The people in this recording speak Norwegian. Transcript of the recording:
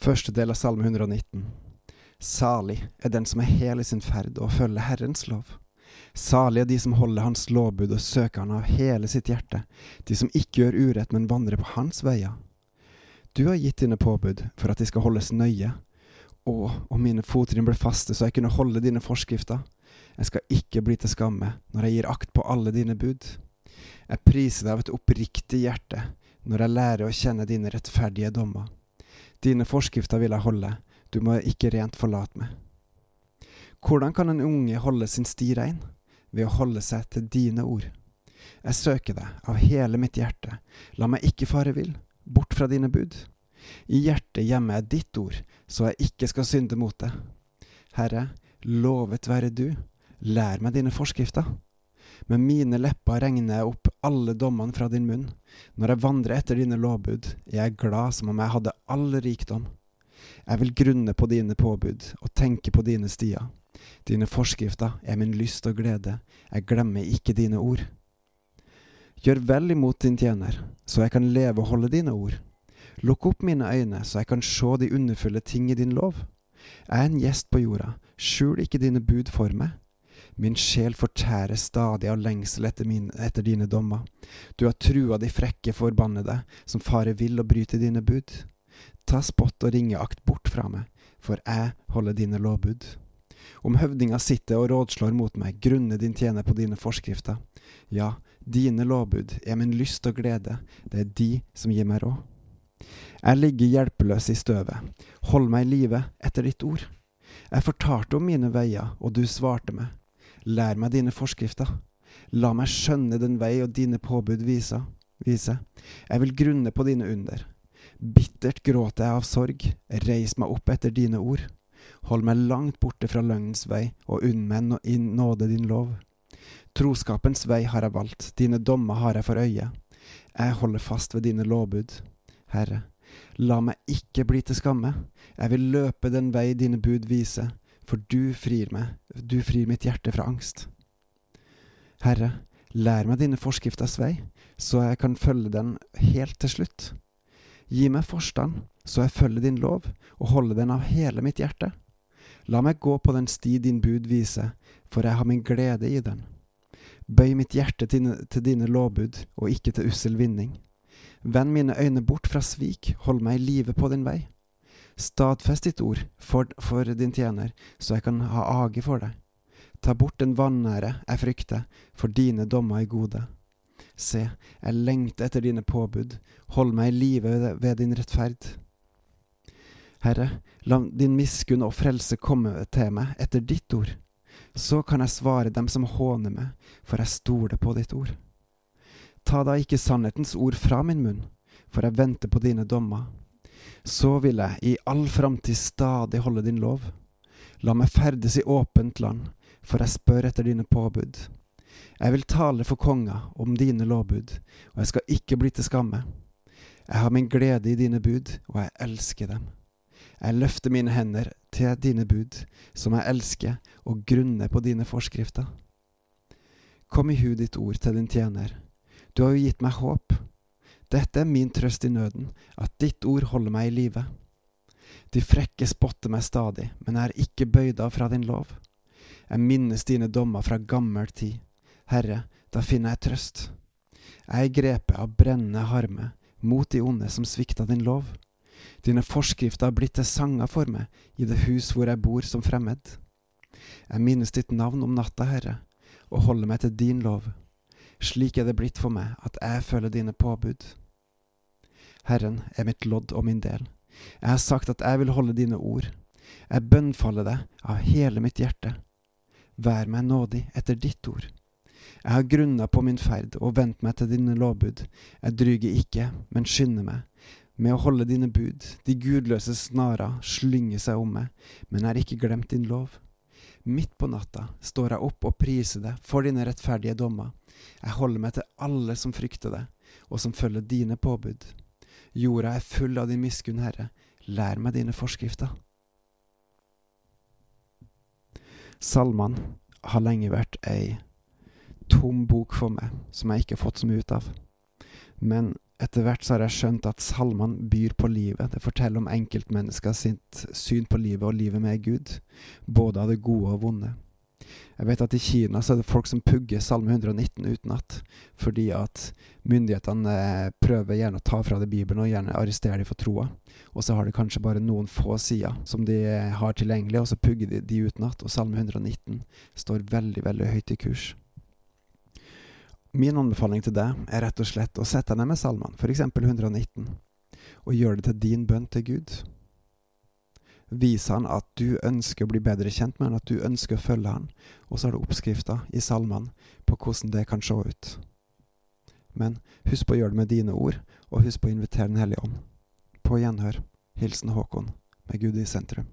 Første del av Salme 119. Salig er den som er hel i sin ferd og følger Herrens lov. Salig er de som holder Hans lovbud og søker Han av hele sitt hjerte, de som ikke gjør urett, men vandrer på Hans veier. Du har gitt dine påbud for at de skal holdes nøye. Å, om mine fottrinn ble faste så jeg kunne holde dine forskrifter. Jeg skal ikke bli til skamme når jeg gir akt på alle dine bud. Jeg priser deg av et oppriktig hjerte når jeg lærer å kjenne dine rettferdige dommer. Dine forskrifter vil jeg holde, du må ikke rent forlate meg. Hvordan kan en unge holde sin sti rein? Ved å holde seg til dine ord. Jeg søker deg av hele mitt hjerte, la meg ikke fare vill, bort fra dine bud. I hjertet gjemmer jeg ditt ord, så jeg ikke skal synde mot det. Herre, lovet være du, lær meg dine forskrifter. Med mine lepper regner jeg opp alle dommene fra din munn. Når jeg vandrer etter dine lovbud, er jeg glad som om jeg hadde all rikdom. Jeg vil grunne på dine påbud og tenke på dine stier. Dine forskrifter er min lyst og glede, jeg glemmer ikke dine ord. Gjør vel imot din tjener, så jeg kan leve og holde dine ord. Lukk opp mine øyne, så jeg kan se de underfulle ting i din lov. Jeg er en gjest på jorda, skjul ikke dine bud for meg. Min sjel fortærer stadig av lengsel etter, min, etter dine dommer. Du har trua de frekke forbannede, som farer vill og bryter dine bud. Ta spott og ringeakt bort fra meg, for jeg holder dine lovbud. Om høvdinga sitter og rådslår mot meg, grunner din tjener på dine forskrifter. Ja, dine lovbud er min lyst og glede, det er de som gir meg råd. Jeg ligger hjelpeløs i støvet, hold meg i live etter ditt ord. Jeg fortalte om mine veier, og du svarte meg. Lær meg dine forskrifter. La meg skjønne den vei og dine påbud vise. vise. Jeg vil grunne på dine under. Bittert gråter jeg av sorg, reis meg opp etter dine ord. Hold meg langt borte fra løgnens vei, og unn meg i nåde din lov. Troskapens vei har jeg valgt, dine dommer har jeg for øye. Jeg holder fast ved dine lovbud. Herre, la meg ikke bli til skamme, jeg vil løpe den vei dine bud viser, for du frir meg, du frir mitt hjerte fra angst. Herre, lær meg dine forskrifters vei, så jeg kan følge den helt til slutt. Gi meg forstand, så jeg følger din lov og holder den av hele mitt hjerte. La meg gå på den sti din bud viser, for jeg har min glede i den. Bøy mitt hjerte til, til dine lovbud, og ikke til ussel vinning. Vend mine øyne bort fra svik, hold meg i live på din vei. Stadfest ditt ord for, for din tjener, så jeg kan ha age for deg. Ta bort den vanære jeg frykter, for dine dommer er gode. Se, jeg lengter etter dine påbud, hold meg i live ved din rettferd. Herre, la din miskunn og frelse komme til meg etter ditt ord. Så kan jeg svare dem som håner meg, for jeg stoler på ditt ord. Ta da ikke sannhetens ord fra min munn, for jeg venter på dine dommer. Så vil jeg i all framtid stadig holde din lov. La meg ferdes i åpent land, for jeg spør etter dine påbud. Jeg vil tale for konga om dine lovbud, og jeg skal ikke bli til skamme. Jeg har min glede i dine bud, og jeg elsker dem. Jeg løfter mine hender til dine bud, som jeg elsker, og grunner på dine forskrifter. Kom i hu ditt ord til din tjener. Du har jo gitt meg håp. Dette er min trøst i nøden, at ditt ord holder meg i live. De frekke spotter meg stadig, men jeg er ikke bøyd av fra din lov. Jeg minnes dine dommer fra gammel tid. Herre, da finner jeg trøst. Jeg er grepet av brennende harme mot de onde som svikta din lov. Dine forskrifter har blitt til sanger for meg i det hus hvor jeg bor som fremmed. Jeg minnes ditt navn om natta, Herre, og holder meg til din lov. Slik er det blitt for meg at jeg følger dine påbud. Herren er mitt lodd og min del. Jeg har sagt at jeg vil holde dine ord. Jeg bønnfaller deg av hele mitt hjerte. Vær meg nådig etter ditt ord. Jeg har grunna på min ferd og vendt meg til dine lovbud. Jeg dryger ikke, men skynder meg. Med å holde dine bud, de gudløse snarer slynger seg om meg, men jeg har ikke glemt din lov. Midt på natta står jeg opp og priser deg for dine rettferdige dommer. Jeg holder meg til alle som frykter deg, og som følger dine påbud. Jorda er full av din miskunn, Herre. Lær meg dine forskrifter. Salmene har lenge vært ei tom bok for meg, som jeg ikke har fått så mye ut av. Men Etter hvert så har jeg skjønt at salmene byr på livet. Det forteller om enkeltmennesker sitt syn på livet og livet med Gud, både av det gode og vonde. Jeg vet at i Kina så er det folk som pugger Salme 119 utenat, fordi at myndighetene eh, prøver gjerne å ta fra det Bibelen og gjerne arrestere dem for troa. Og så har de kanskje bare noen få sider som de eh, har tilgjengelig, og så pugger de de utenat. Og Salme 119 står veldig, veldig høyt i kurs. Min anbefaling til deg er rett og slett å sette deg ned med salmene, f.eks. 119, og gjøre det til din bønn til Gud. Vis han at du ønsker å bli bedre kjent med han, at du ønsker å følge han, og så har du oppskrifta i salmene på hvordan det kan se ut. Men husk på å gjøre det med dine ord, og husk på å invitere Den hellige ånd. På gjenhør. Hilsen Håkon, med Gud i sentrum.